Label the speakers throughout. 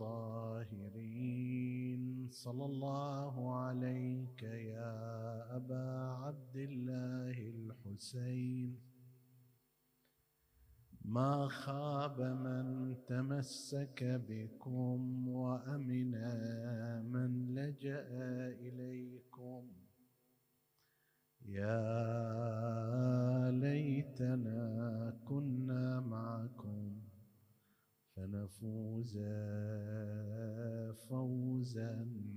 Speaker 1: الطاهرين صلى الله عليك يا أبا عبد الله الحسين. ما خاب من تمسك بكم وأمن من لجأ إليكم. يا ليتنا كنا معكم فنفوز فوزا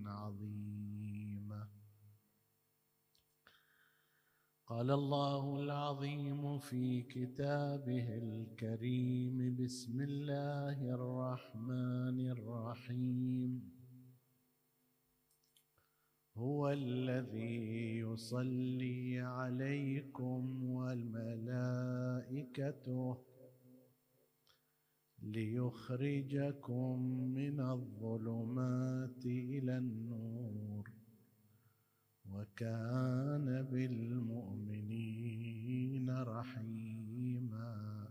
Speaker 1: عظيما. قال الله العظيم في كتابه الكريم بسم الله الرحمن الرحيم. هو الذي يصلي عليكم والملائكة ليخرجكم من الظلمات إلى النور وكان بالمؤمنين رحيما.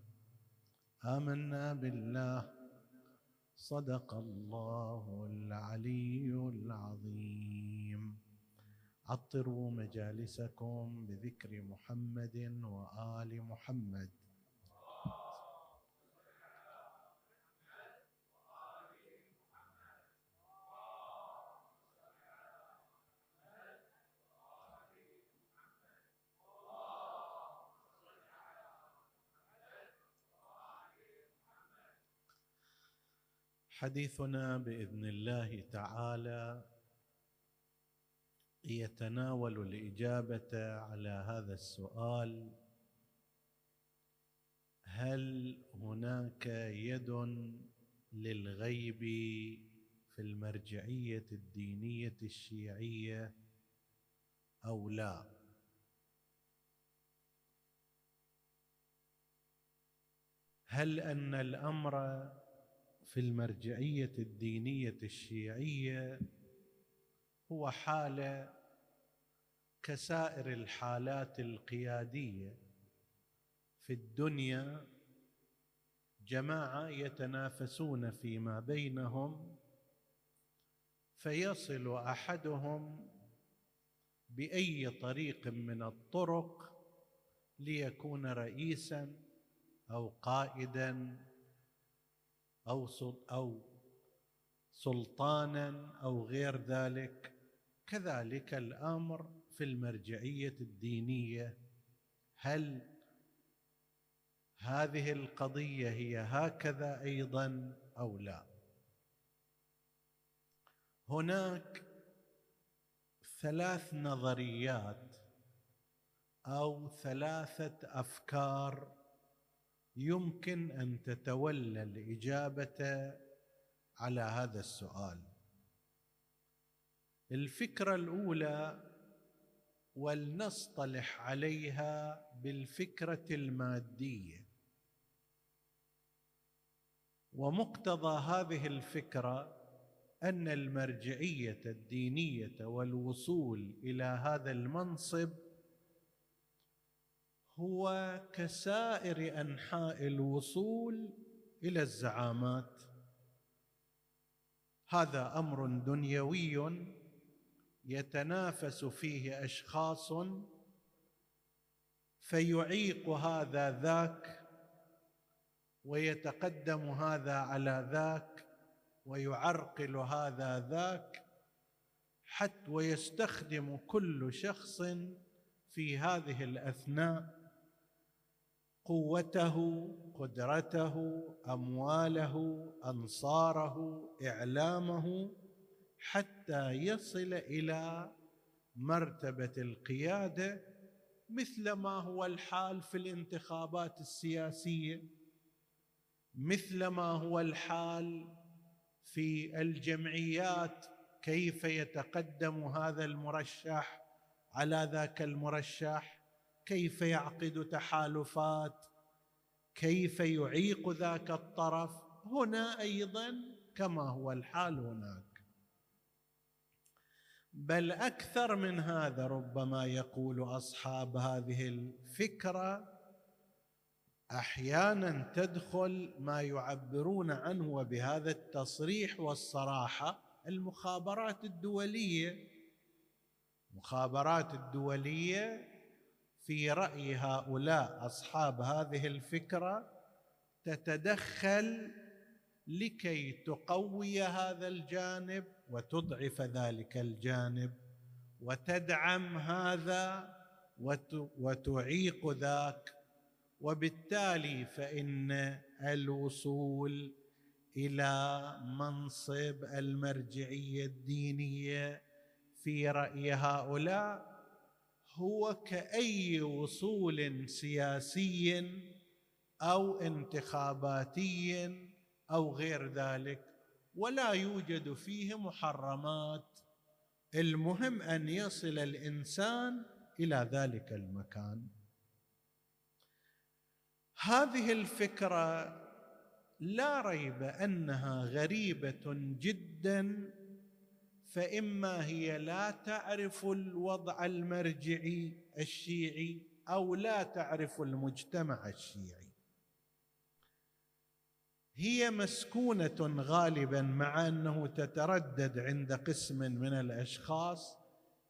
Speaker 1: آمنا بالله. صدق الله العلي العظيم. عطروا مجالسكم بذكر محمد وآل محمد. حديثنا بإذن الله تعالى يتناول الإجابة على هذا السؤال هل هناك يد للغيب في المرجعية الدينية الشيعية أو لا؟ هل أن الأمر في المرجعية الدينية الشيعية هو حاله كسائر الحالات القيادية في الدنيا جماعة يتنافسون فيما بينهم فيصل أحدهم بأي طريق من الطرق ليكون رئيسا أو قائدا أو أو سلطانا أو غير ذلك. كذلك الأمر في المرجعية الدينية. هل هذه القضية هي هكذا أيضا أو لا؟ هناك ثلاث نظريات أو ثلاثة أفكار يمكن أن تتولى الإجابة على هذا السؤال. الفكرة الأولى ولنصطلح عليها بالفكرة المادية. ومقتضى هذه الفكرة أن المرجعية الدينية والوصول إلى هذا المنصب هو كسائر أنحاء الوصول إلى الزعامات. هذا أمر دنيوي يتنافس فيه أشخاص فيعيق هذا ذاك ويتقدم هذا على ذاك ويعرقل هذا ذاك حتى ويستخدم كل شخص في هذه الأثناء. قوته قدرته أمواله أنصاره إعلامه حتى يصل إلى مرتبة القيادة مثل ما هو الحال في الانتخابات السياسية مثل ما هو الحال في الجمعيات كيف يتقدم هذا المرشح على ذاك المرشح. كيف يعقد تحالفات؟ كيف يعيق ذاك الطرف؟ هنا أيضا كما هو الحال هناك. بل أكثر من هذا ربما يقول أصحاب هذه الفكرة أحيانا تدخل ما يعبرون عنه بهذا التصريح والصراحة المخابرات الدولية. المخابرات الدولية في رأي هؤلاء أصحاب هذه الفكرة تتدخل لكي تقوي هذا الجانب وتضعف ذلك الجانب وتدعم هذا وتعيق ذاك. وبالتالي فإن الوصول إلى منصب المرجعية الدينية في رأي هؤلاء هو كأي وصول سياسي أو انتخاباتي أو غير ذلك ولا يوجد فيه محرمات. المهم أن يصل الإنسان إلى ذلك المكان. هذه الفكرة لا ريب أنها غريبة جدا فإما هي لا تعرف الوضع المرجعي الشيعي أو لا تعرف المجتمع الشيعي. هي مسكونة غالبا مع أنه تتردد عند قسم من الأشخاص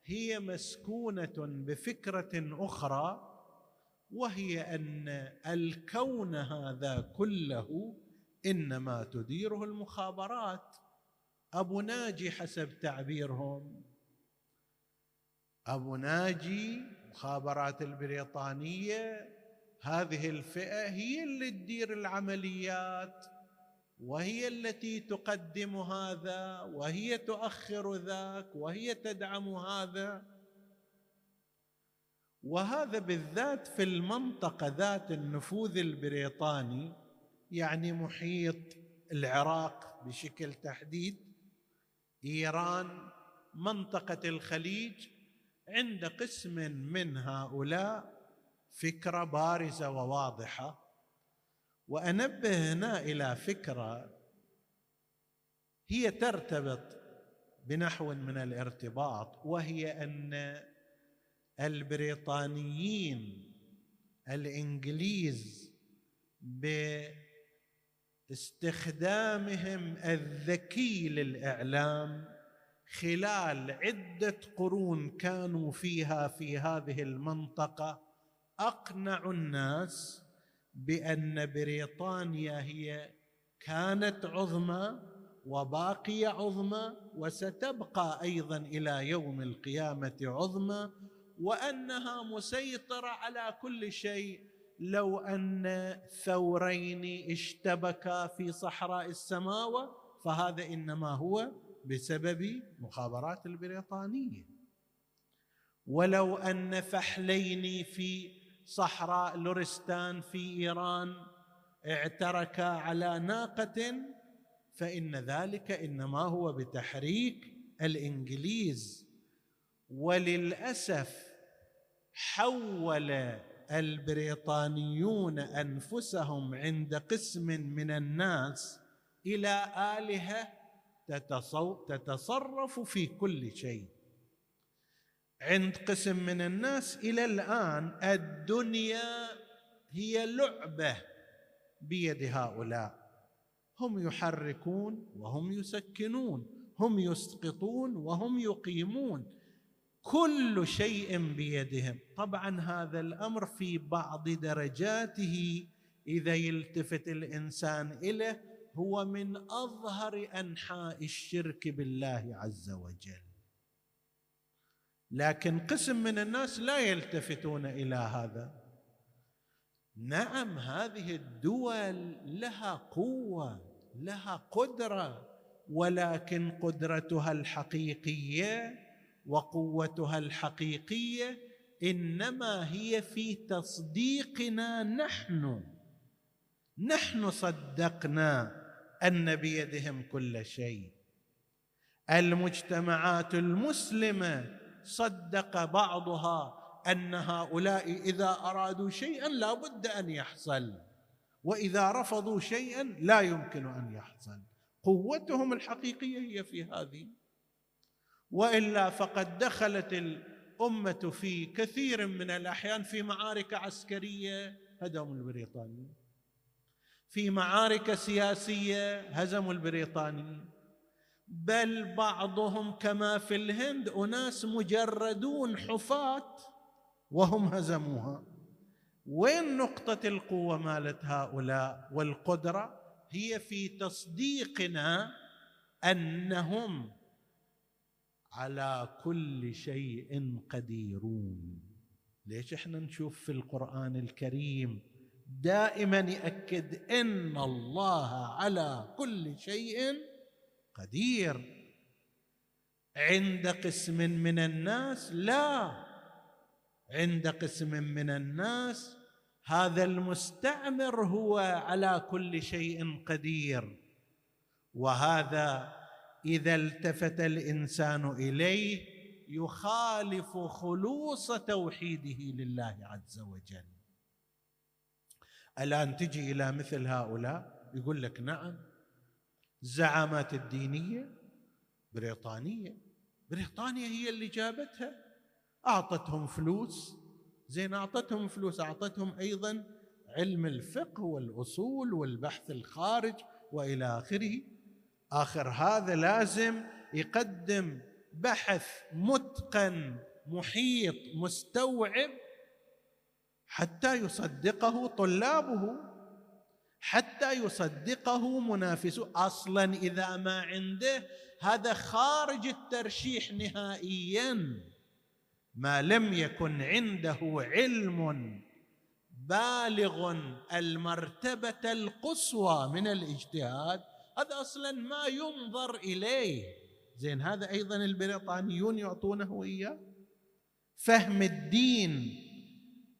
Speaker 1: هي مسكونة بفكرة أخرى وهي أن الكون هذا كله إنما تديره المخابرات. أبو ناجي حسب تعبيرهم. أبو ناجي مخابرات البريطانية هذه الفئة هي اللي تدير العمليات وهي التي تقدم هذا وهي تؤخر ذاك وهي تدعم هذا. وهذا بالذات في المنطقة ذات النفوذ البريطاني يعني محيط العراق بشكل تحديد إيران منطقة الخليج عند قسم من هؤلاء فكرة بارزة وواضحة. وأنبه هنا إلى فكرة هي ترتبط بنحو من الارتباط وهي أن البريطانيين الإنجليز باستخدامهم الذكي للإعلام خلال عدة قرون كانوا فيها في هذه المنطقة أقنعوا الناس بأن بريطانيا هي كانت عظمى وباقيه عظمى وستبقى أيضا إلى يوم القيامة عظمى وأنها مسيطرة على كل شيء لو أن ثورين اشتبكا في صحراء السماوة فهذا إنما هو بسبب مخابرات البريطانية. ولو أن فحلين في صحراء لورستان في إيران اعتركا على ناقة فإن ذلك إنما هو بتحريك الإنجليز. وللأسف حول البريطانيون أنفسهم عند قسم من الناس إلى آلهة تتصرف في كل شيء. عند قسم من الناس إلى الآن الدنيا هي لعبة بيد هؤلاء. هم يحركون وهم يسكنون هم يسقطون وهم يقيمون. كل شيء بيدهم. طبعا هذا الأمر في بعض درجاته إذا يلتفت الإنسان إليه هو من أظهر أنحاء الشرك بالله عز وجل. لكن قسم من الناس لا يلتفتون إلى هذا. نعم هذه الدول لها قوة لها قدرة ولكن قدرتها الحقيقية وقوتها الحقيقية إنما هي في تصديقنا نحن. نحن صدقنا ان بيدهم كل شيء. المجتمعات المسلمة صدق بعضها أن هؤلاء إذا أرادوا شيئا لا بد أن يحصل وإذا رفضوا شيئا لا يمكن أن يحصل. قوتهم الحقيقية هي في هذه وإلا فقد دخلت الأمة في كثير من الأحيان في معارك عسكرية. هدموا البريطانيين في معارك سياسية هزموا البريطانيين بل بعضهم كما في الهند أناس مجردون حفاة وهم هزموها. وين نقطة القوة مالت هؤلاء والقدرة؟ هي في تصديقنا أنهم على كل شيء قديرون. ليش إحنا نشوف في القرآن الكريم دائما يأكد إن الله على كل شيء قدير؟ عند قسم من الناس؟ لا. عند قسم من الناس هذا المستعمر هو على كل شيء قدير. وهذا إذا التفت الإنسان إليه يخالف خلوص توحيده لله عز وجل. الآن تجي إلى مثل هؤلاء يقول لك نعم الزعامات الدينية بريطانية بريطانيا هي اللي جابتها. أعطتهم فلوس زين أعطتهم فلوس أعطتهم أيضا علم الفقه والأصول والبحث الخارج وإلى آخره. آخر هذا لازم يقدم بحث متقن محيط مستوعب حتى يصدقه طلابه حتى يصدقه منافسه. أصلا إذا ما عنده هذا خارج الترشيح نهائيا. ما لم يكن عنده علم بالغ المرتبة القصوى من الاجتهاد هذا أصلا ما ينظر إليه. زين هذا أيضا البريطانيون يعطونه اياه فهم الدين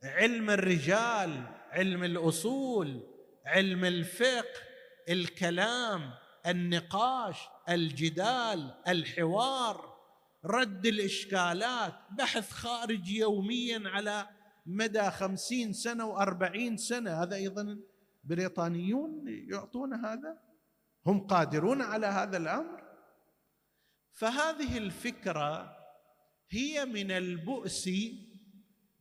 Speaker 1: علم الرجال علم الأصول علم الفقه الكلام النقاش الجدال الحوار رد الإشكالات بحث خارجي يوميا على مدى خمسين سنة وأربعين سنة. هذا أيضا بريطانيون يعطون هذا. هم قادرون على هذا الأمر؟ فهذه الفكرة هي من البؤس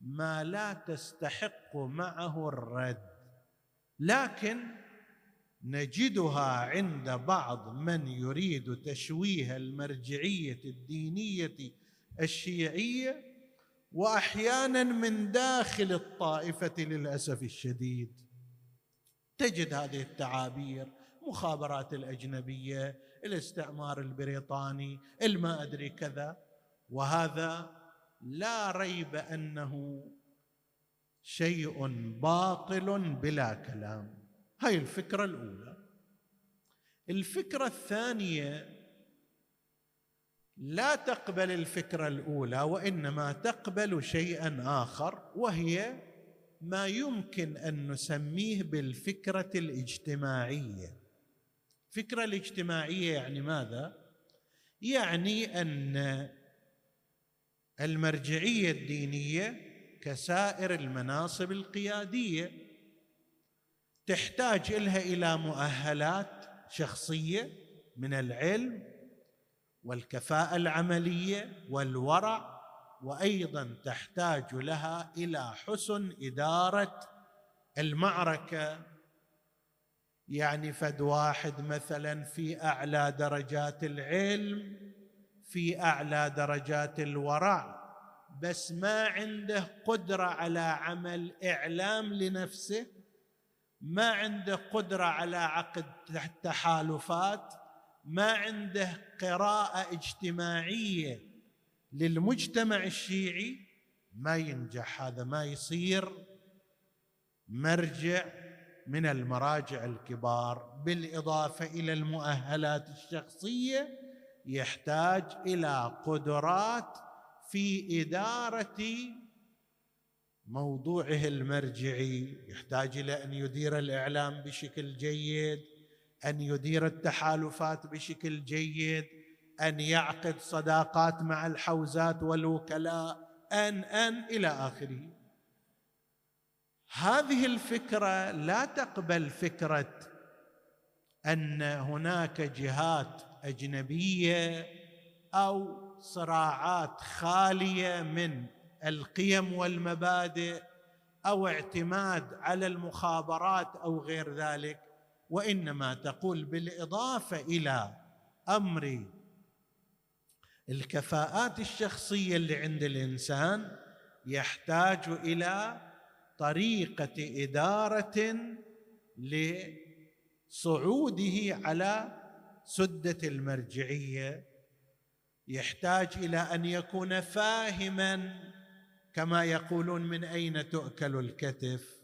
Speaker 1: ما لا تستحق معه الرد. لكن نجدها عند بعض من يريد تشويه المرجعية الدينية الشيعية وأحيانا من داخل الطائفة للأسف الشديد. تجد هذه التعابير مخابرات الأجنبية الاستعمار البريطاني الما أدري كذا. وهذا لا ريب أنه شيء باطل بلا كلام. هاي الفكرة الأولى. الفكرة الثانية لا تقبل الفكرة الأولى وإنما تقبل شيئا آخر وهي ما يمكن أن نسميه بالفكرة الاجتماعية. الفكرة الاجتماعية يعني ماذا؟ يعني أن المرجعية الدينية كسائر المناصب القيادية تحتاج لها إلى مؤهلات شخصية من العلم والكفاءة العملية والورع وأيضا تحتاج لها إلى حسن إدارة المعركة يعني فد واحد مثلا في أعلى درجات العلم في أعلى درجات الورع بس ما عنده قدرة على عمل إعلام لنفسه ما عنده قدرة على عقد تحالفات ما عنده قراءة اجتماعية للمجتمع الشيعي ما ينجح هذا ما يصير مرجع من المراجع الكبار بالإضافة إلى المؤهلات الشخصية يحتاج إلى قدرات في إدارة موضوعه المرجعي. يحتاج إلى أن يدير الإعلام بشكل جيد أن يدير التحالفات بشكل جيد أن يعقد صداقات مع الحوزات والوكلاء أن أن إلى آخره. هذه الفكرة لا تقبل فكرة أن هناك جهات أجنبية أو صراعات خالية من القيم والمبادئ أو اعتماد على المخابرات أو غير ذلك وإنما تقول بالإضافة إلى أمر الكفاءات الشخصية اللي عند الإنسان يحتاج إلى طريقة إدارة لصعوده على سدة المرجعية. يحتاج إلى أن يكون فاهما كما يقولون من أين تؤكل الكتف.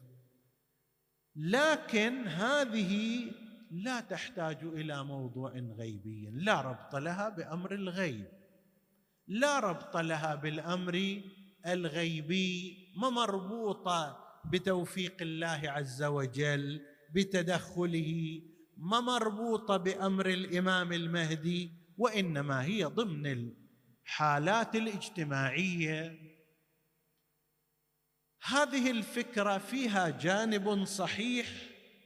Speaker 1: لكن هذه لا تحتاج إلى موضوع غيبي لا ربط لها بأمر الغيب. لا ربط لها بالأمر الغيبي ما مربوطة بتوفيق الله عز وجل بتدخله ما مربوطة بأمر الإمام المهدي وإنما هي ضمن الحالات الاجتماعية. هذه الفكرة فيها جانب صحيح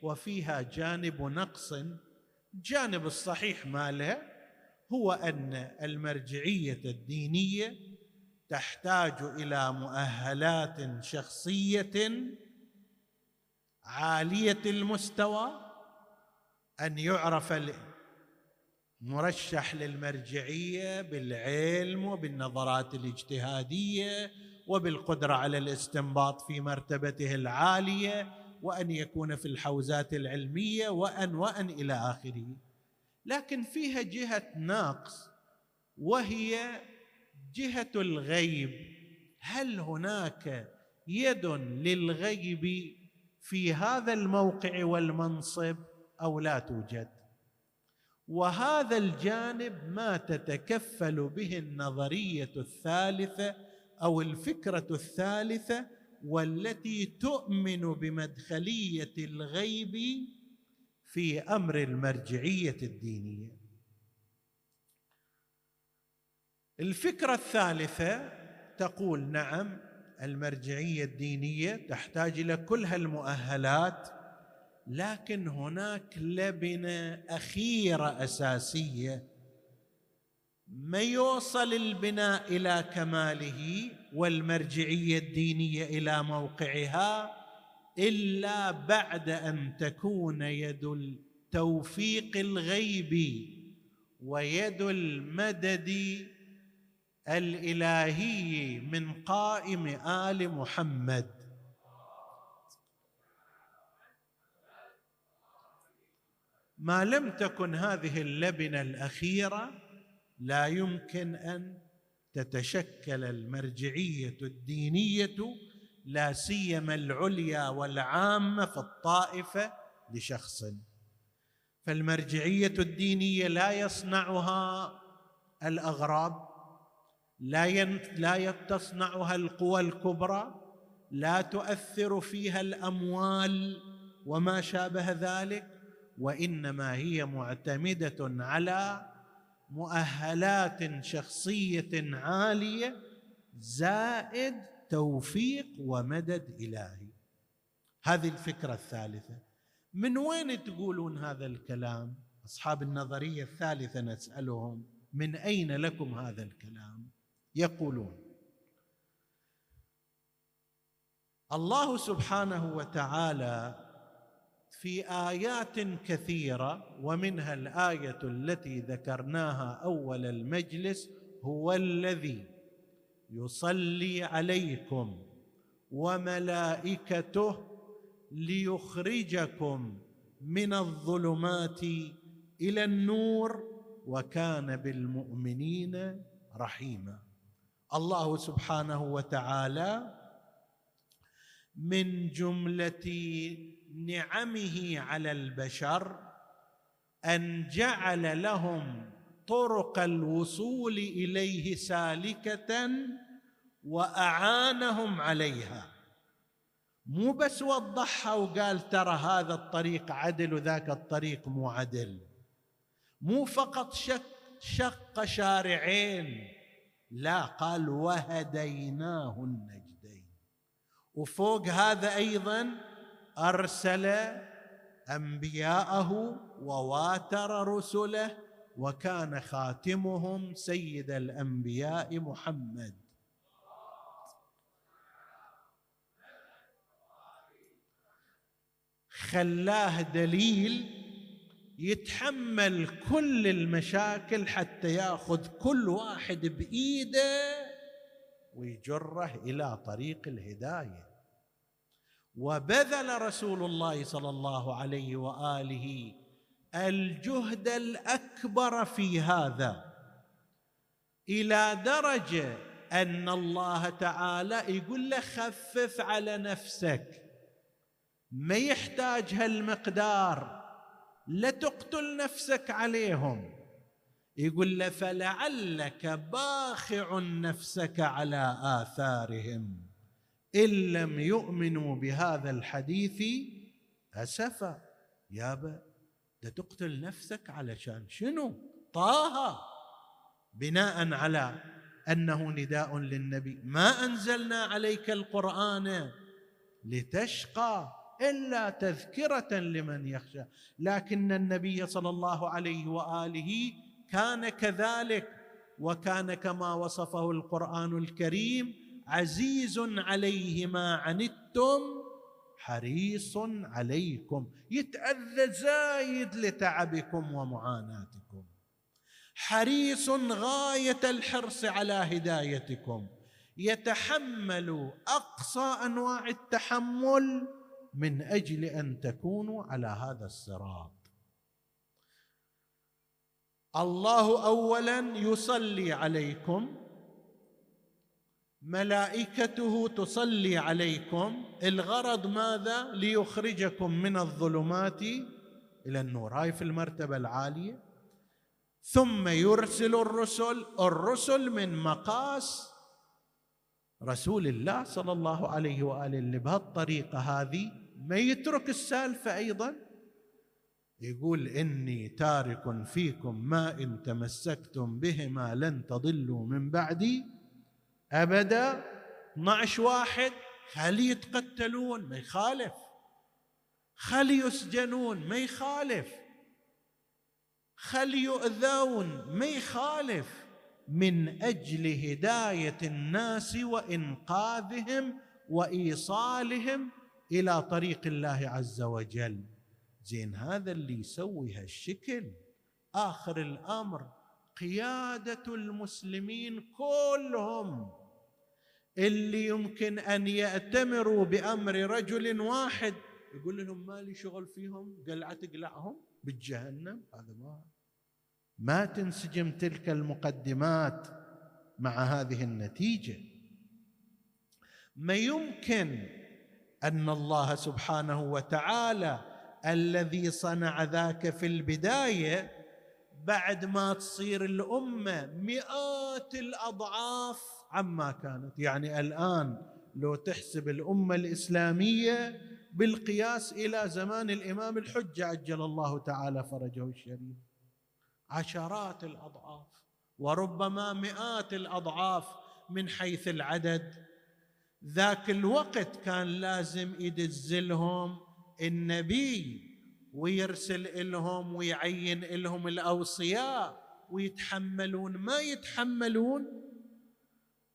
Speaker 1: وفيها جانب نقص. جانب الصحيح ماله هو أن المرجعية الدينية تحتاج إلى مؤهلات شخصية عالية المستوى أن يعرف المرشح للمرجعية بالعلم وبالنظرات الاجتهادية وبالقدرة على الاستنباط في مرتبته العالية وأن يكون في الحوزات العلمية وأن وأن إلى آخره. لكن فيها جهة ناقص وهي جهة الغيب هل هناك يد للغيب في هذا الموقع والمنصب أو لا توجد؟ وهذا الجانب ما تتكفل به النظرية الثالثة أو الفكرة الثالثة والتي تؤمن بمدخلية الغيب في أمر المرجعية الدينية. الفكرة الثالثة تقول نعم المرجعية الدينية تحتاج إلى كل هالمؤهلات لكن هناك لبنة أخيرة أساسية ما يوصل البناء إلى كماله والمرجعية الدينية إلى موقعها إلا بعد أن تكون يد التوفيق الغيبي ويد المدد الإلهي من قائم آل محمد. ما لم تكن هذه اللبنة الأخيرة لا يمكن أن تتشكل المرجعية الدينية لا سيما العليا والعامة في الطائفة لشخص. فالمرجعية الدينية لا يصنعها الأغراب. لا لا تصنعها القوى الكبرى لا تؤثر فيها الأموال وما شابه ذلك وإنما هي معتمدة على مؤهلات شخصية عالية زائد توفيق ومدد إلهي. هذه الفكرة الثالثة. من وين تقولون هذا الكلام؟ أصحاب النظرية الثالثة نسألهم من أين لكم هذا الكلام؟ يقولون. الله سبحانه وتعالى في آيات كثيرة ومنها الآية التي ذكرناها أول المجلس هو الذي يصلي عليكم وملائكته ليخرجكم من الظلمات إلى النور وكان بالمؤمنين رحيما. الله سبحانه وتعالى من جملة نعمه على البشر أن جعل لهم طرق الوصول إليه سالكة وأعانهم عليها. مو بس وضحها وقال ترى هذا الطريق عدل وذاك الطريق مو عدل. مو فقط شك شق شارعين. لا قال وهديناه النجدين. وفوق هذا أيضا أرسل أنبياءه وواتر رسله وكان خاتمهم سيد الأنبياء محمد. خلاه دليل يتحمل كل المشاكل حتى ياخذ كل واحد بإيده ويجره إلى طريق الهداية. وبذل رسول الله صلى الله عليه وآله الجهد الأكبر في هذا إلى درجة أن الله تعالى يقول له خفف على نفسك ما يحتاج هالمقدار لا تقتل نفسك عليهم. يقول له فلعلك باخع نفسك على آثارهم. إن لم يؤمنوا بهذا الحديث أسفا. يابا ده تقتل نفسك علشان شنو؟ طه بناء على أنه نداء للنبي. ما أنزلنا عليك القرآن لتشقى إلا تذكرة لمن يخشى. لكن النبي صلى الله عليه وآله كان كذلك وكان كما وصفه القرآن الكريم عزيز عليه ما عنتم حريص عليكم يتأذى زايد لتعبكم ومعاناتكم. حريص غاية الحرص على هدايتكم. يتحمل أقصى أنواع التحمل من أجل أن تكونوا على هذا الصراط. الله اولا يصلي عليكم ملائكته تصلي عليكم. الغرض ماذا؟ ليخرجكم من الظلمات إلى النور. هاي في المرتبة العالية. ثم يرسل الرسل الرسل من مقاس رسول الله صلى الله عليه وآله بهالطريقة هذه ما يترك السالفة أيضا؟ يقول إني تارك فيكم ما إن تمسكتم بهما لن تضلوا من بعدي. أبدا. 12 واحد. خلي يتقتلون؟ ما يخالف. خلي يسجنون؟ ما يخالف. خلي يؤذون؟ ما يخالف. من أجل هداية الناس وإنقاذهم وإيصالهم إلى طريق الله عز وجل. زين هذا اللي يسوي هالشكل. آخر الأمر قيادة المسلمين كلهم. اللي يمكن أن يأتمروا بأمر رجل واحد يقول لهم ما لي شغل فيهم قلعة تقلعهم بالجهنم. هذا ما ما تنسجم تلك المقدمات مع هذه النتيجة. ما يمكن أن الله سبحانه وتعالى الذي صنع ذاك في البداية بعد ما تصير الأمة مئات الأضعاف عما كانت. يعني الآن لو تحسب الأمة الإسلامية بالقياس إلى زمان الإمام الحجه عجل الله تعالى فرجه الشريف. عشرات الأضعاف وربما مئات الأضعاف من حيث العدد. ذاك الوقت كان لازم يدز لهم النبي ويرسل لهم ويعين لهم الأوصياء ويتحملون. ما يتحملون؟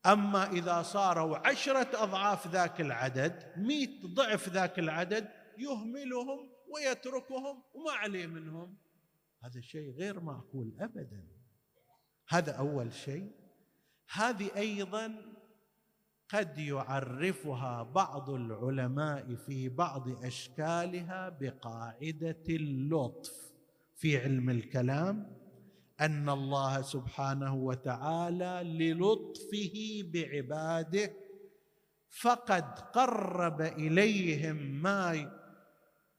Speaker 1: أما إذا صاروا عشرة أضعاف ذاك العدد مئة ضعف ذاك العدد يهملهم ويتركهم وما عليه منهم. هذا شيء غير معقول ابدا. هذا أول شيء. هذه أيضا قد يعرفها بعض العلماء في بعض أشكالها بقاعدة اللطف. في علم الكلام أن الله سبحانه وتعالى للطفه بعباده فقد قرب إليهم ما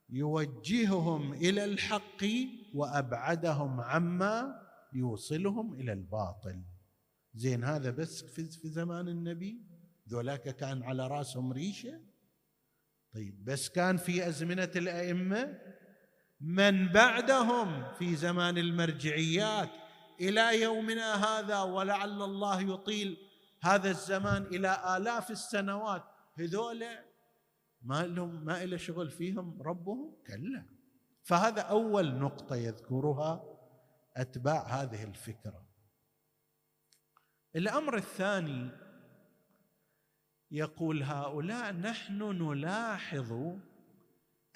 Speaker 1: يوجههم إلى الحق وأبعدهم عما يوصلهم إلى الباطل. زين هذا بس في زمان النبي؟ ذولاك كان على راسهم ريشة؟ طيب بس كان في أزمنة الأئمة؟ من بعدهم في زمان المرجعيات إلى يومنا هذا ولعل الله يطيل هذا الزمان إلى آلاف السنوات هذول ما لهم ما إلى شغل فيهم ربهم؟ كلا. فهذا أول نقطة يذكرها أتباع هذه الفكرة. الأمر الثاني يقول هؤلاء نحن نلاحظ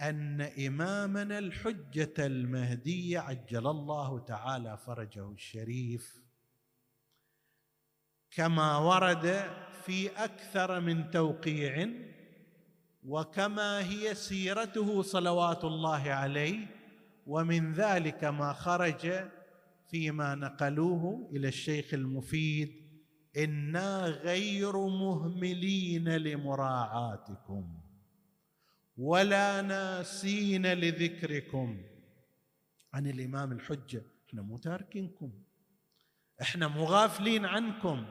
Speaker 1: أن إمامنا الحجة المهدي عجل الله تعالى فرجه الشريف. كما ورد في أكثر من توقيع وكما هي سيرته صلوات الله عليه ومن ذلك ما خرج فيما نقلوه إلى الشيخ المفيد إنا غير مهملين لمراعاتكم ولا ناسين لذكركم. عن الإمام الحجة إحنا مو تاركينكم. إحنا مو غافلين عنكم.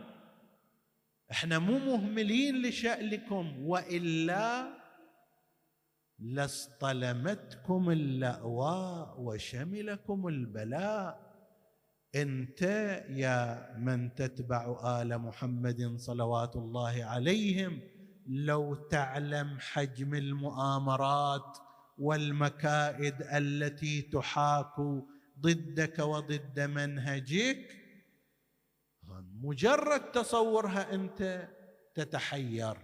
Speaker 1: إحنا مو مهملين لشأنكم. وإلا لاصطلمتكم اللأواء وشملكم البلاء. انت يا من تتبع آل محمد صلوات الله عليهم لو تعلم حجم المؤامرات والمكائد التي تحاك ضدك وضد منهجك مجرد تصورها انت تتحير.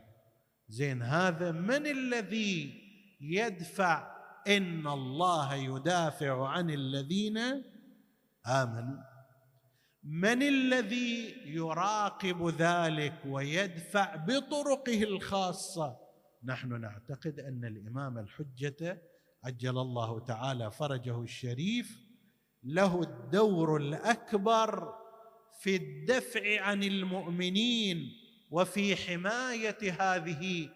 Speaker 1: زين هذا من الذي يدفع إن الله يدافع عن الذين آمنوا؟ من الذي يراقب ذلك ويدفع بطرقه الخاصة؟ نحن نعتقد أن الإمام الحجة عجل الله تعالى فرجه الشريف له الدور الأكبر في الدفع عن المؤمنين وفي حماية هذه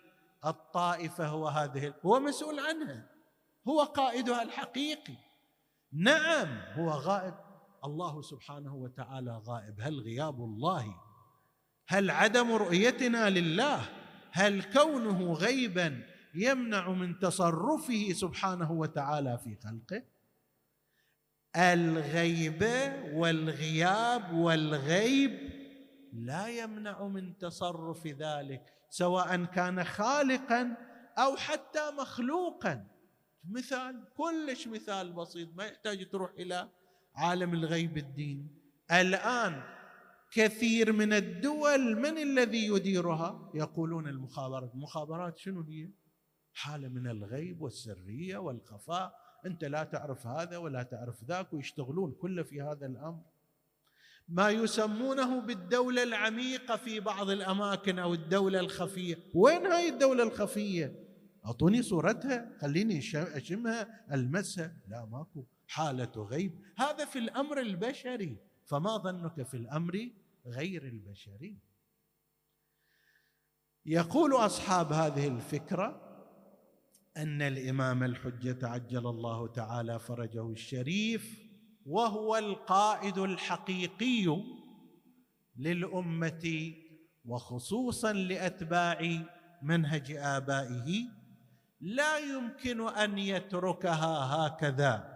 Speaker 1: الطائفة وهذه هو مسؤول عنها هو قائدها الحقيقي. نعم هو غائب. الله سبحانه وتعالى غائب. هل غياب الله؟ هل عدم رؤيتنا لله؟ هل كونه غيبا يمنع من تصرفه سبحانه وتعالى في خلقه؟ الغيبه والغياب والغيب لا يمنع من تصرف ذلك سواء كان خالقا أو حتى مخلوقا. مثال كلش مثال بسيط ما يحتاج تروح إلى عالم الغيب الديني الآن كثير من الدول من الذي يديرها؟ يقولون المخابرات. المخابرات شنو هي؟ حالة من الغيب والسرية والخفاء. أنت لا تعرف هذا ولا تعرف ذاك ويشتغلون كله في هذا الأمر. ما يسمونه بالدولة العميقة في بعض الأماكن أو الدولة الخفية. وين هاي الدولة الخفية؟ أعطوني صورتها خليني أشمها ألمسها. لا ماكو. حالة غيب. هذا في الأمر البشري. فما ظنك في الأمر غير البشري؟ يقول أصحاب هذه الفكرة أن الإمام الحجة عجل الله تعالى فرجه الشريف وهو القائد الحقيقي للأمة وخصوصا لأتباع منهج آبائه. لا يمكن أن يتركها هكذا.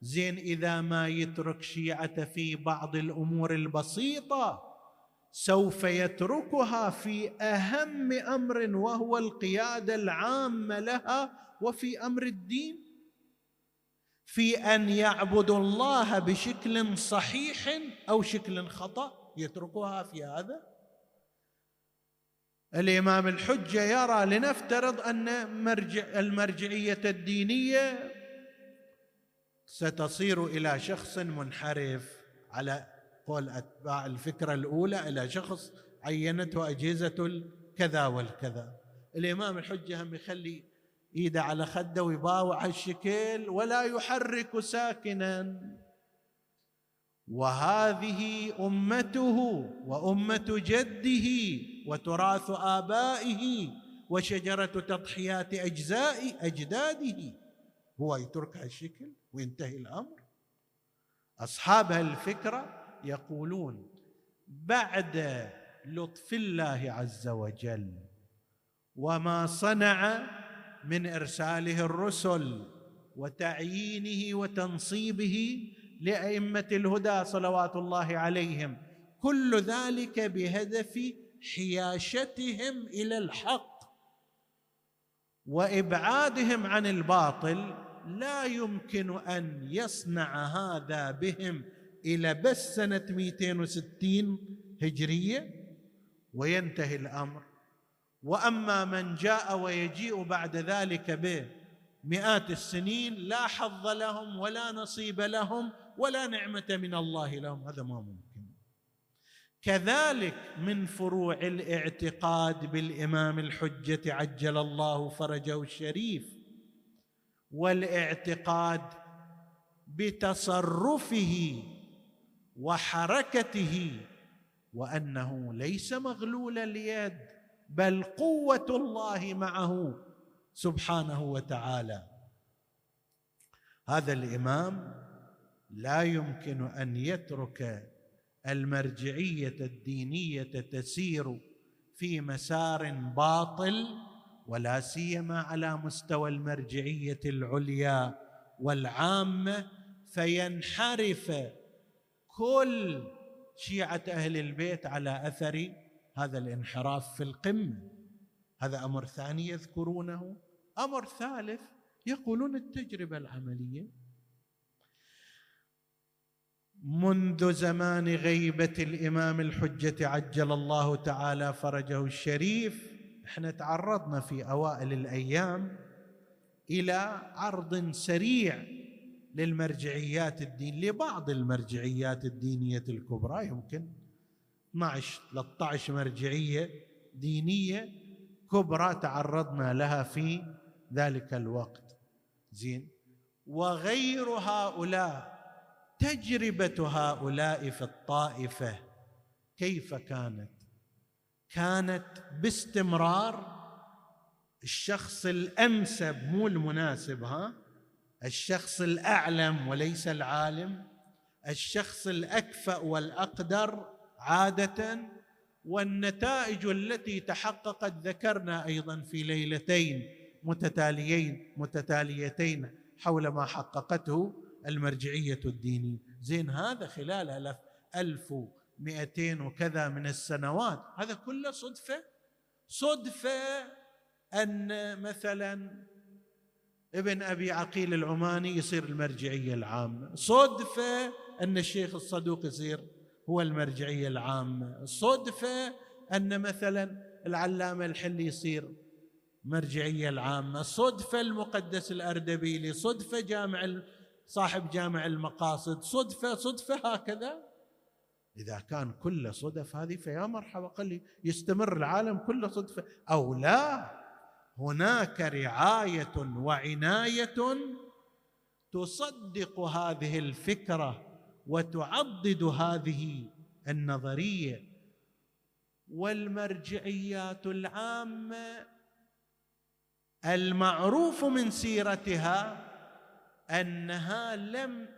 Speaker 1: زين إذا ما يترك شيعة في بعض الأمور البسيطة سوف يتركها في أهم أمر وهو القيادة العامة لها وفي أمر الدين. في أن يعبدوا الله بشكل صحيح أو شكل خطأ يتركوها في هذا. الإمام الحجة يرى لنفترض أن مرجع المرجعية الدينية ستصير إلى شخص منحرف. على قول أتباع الفكرة الأولى إلى شخص عينته أجهزة الكذا والكذا. الإمام الحجة هم يخلي ايده على خده ويباوع هالشكل ولا يحرك ساكنا. وهذه أمته وأمة جده وتراث آبائه وشجرة تضحيات أجزاء أجداده. هو يترك هالشكل؟ وينتهي الأمر. أصحاب الفكرة يقولون بعد لطف الله عز وجل وما صنع من إرساله الرسل وتعيينه وتنصيبه لأئمة الهدى صلوات الله عليهم كل ذلك بهدف حياشتهم إلى الحق وإبعادهم عن الباطل لا يمكن أن يصنع هذا بهم إلى بس سنة 260 هجرية وينتهي الأمر. وأما من جاء ويجيء بعد ذلك بمئات السنين لا حظ لهم ولا نصيب لهم ولا نعمة من الله لهم. هذا ما ممكن. كذلك من فروع الاعتقاد بالإمام الحجة عجل الله فرجه الشريف والاعتقاد بتصرفه وحركته وأنه ليس مغلول اليد بل قوة الله معه سبحانه وتعالى. هذا الإمام لا يمكن أن يترك المرجعية الدينية تسير في مسار باطل ولا سيما على مستوى المرجعية العليا والعامة فينحرف كل شيعة أهل البيت على أثر هذا الانحراف في القمة. هذا أمر ثاني يذكرونه. أمر ثالث يقولون التجربة العملية. منذ زمان غيبة الإمام الحجة عجل الله تعالى فرجه الشريف إحنا تعرضنا في أوائل الأيام إلى عرض سريع للمرجعيات الدين لبعض المرجعيات الدينية الكبرى يمكن 12 13 مرجعية دينية كبرى تعرضنا لها في ذلك الوقت. زين. وغير هؤلاء تجربة هؤلاء في الطائفة كيف كانت؟ كانت باستمرار الشخص الأنسب مو المناسب ها؟ الشخص الأعلم وليس العالم الشخص الأكفأ والأقدر عادة والنتائج التي تحققت ذكرنا أيضا في ليلتين متتاليين متتاليتين حول ما حققته المرجعية الدينية. زين هذا خلال 1000 مئتين وكذا من السنوات. هذا كله صدفة. صدفة أن مثلا ابن أبي عقيل العماني يصير المرجعية العامة. صدفة أن الشيخ الصدوق يصير هو المرجعية العامة. صدفة أن مثلا العلامة الحلي يصير مرجعية العامة. صدفة المقدس الأردبيلي. صدفة جامع صاحب جامع المقاصد. صدفة صدفة هكذا. إذا كان كل صدف هذه فيا مرحبا قال يستمر العالم كله صدفة أو لا هناك رعاية وعناية تصدق هذه الفكرة وتعضد هذه النظرية. والمرجعيات العامة المعروف من سيرتها أنها لم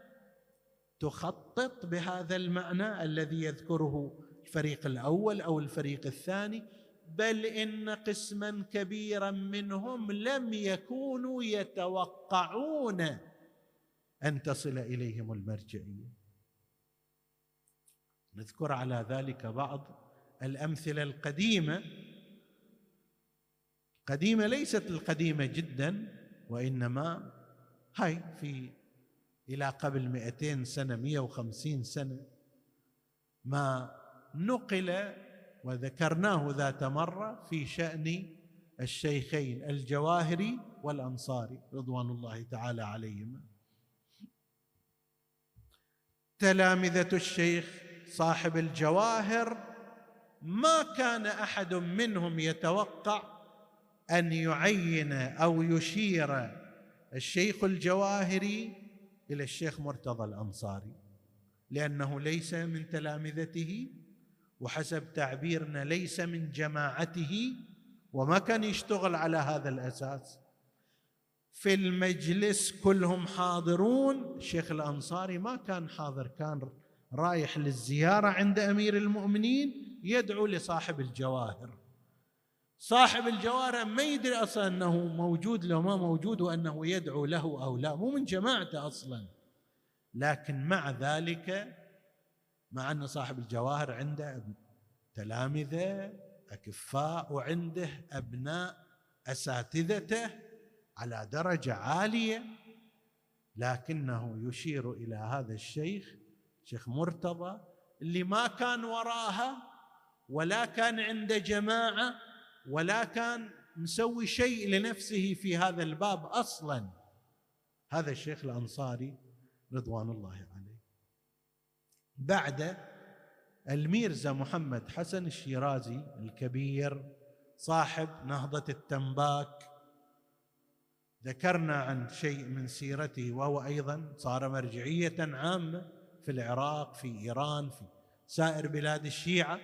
Speaker 1: تخطط بهذا المعنى الذي يذكره الفريق الأول أو الفريق الثاني بل إن قسما كبيرا منهم لم يكونوا يتوقعون أن تصل إليهم المرجعية. نذكر على ذلك بعض الأمثلة القديمة. قديمة ليست القديمة جدا وإنما هاي في إلى قبل 200 سنة 150 سنة ما نقل وذكرناه ذات مرة في شأن الشيخين الجواهري والأنصاري رضوان الله تعالى عليهما. تلامذة الشيخ صاحب الجواهر ما كان أحد منهم يتوقع أن يعين أو يشير الشيخ الجواهري إلى الشيخ مرتضى الأنصاري لأنه ليس من تلامذته وحسب تعبيرنا ليس من جماعته وما كان يشتغل على هذا الأساس. في المجلس كلهم حاضرون الشيخ الأنصاري ما كان حاضر كان رايح للزيارة عند أمير المؤمنين يدعو لصاحب الجواهر. صاحب الجوارح ما يدري أصلا أنه موجود لو ما موجود وأنه يدعو له أو لا. مو من جماعته أصلا. لكن مع ذلك مع أن صاحب الجواهر عنده تلامذة أكفاء وعنده أبناء أساتذته على درجة عالية لكنه يشير إلى هذا الشيخ شيخ مرتضى اللي ما كان وراها ولا كان عنده جماعة ولا كان مسوي شيء لنفسه في هذا الباب أصلا. هذا الشيخ الأنصاري رضوان الله عليه. بعد الميرزا محمد حسن الشيرازي الكبير صاحب نهضة التنباك ذكرنا عن شيء من سيرته وهو أيضا صار مرجعية عامة في العراق في إيران في سائر بلاد الشيعة.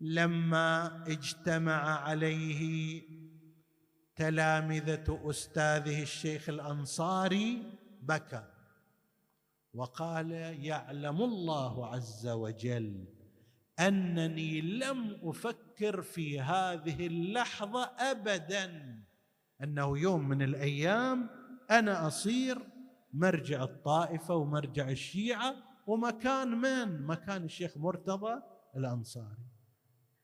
Speaker 1: لما اجتمع عليه تلامذة أستاذه الشيخ الأنصاري بكى وقال يعلم الله عز وجل أنني لم أفكر في هذه اللحظة ابدا أنه يوم من الأيام أنا أصير مرجع الطائفة ومرجع الشيعة ومكان من؟ مكان الشيخ مرتضى الأنصاري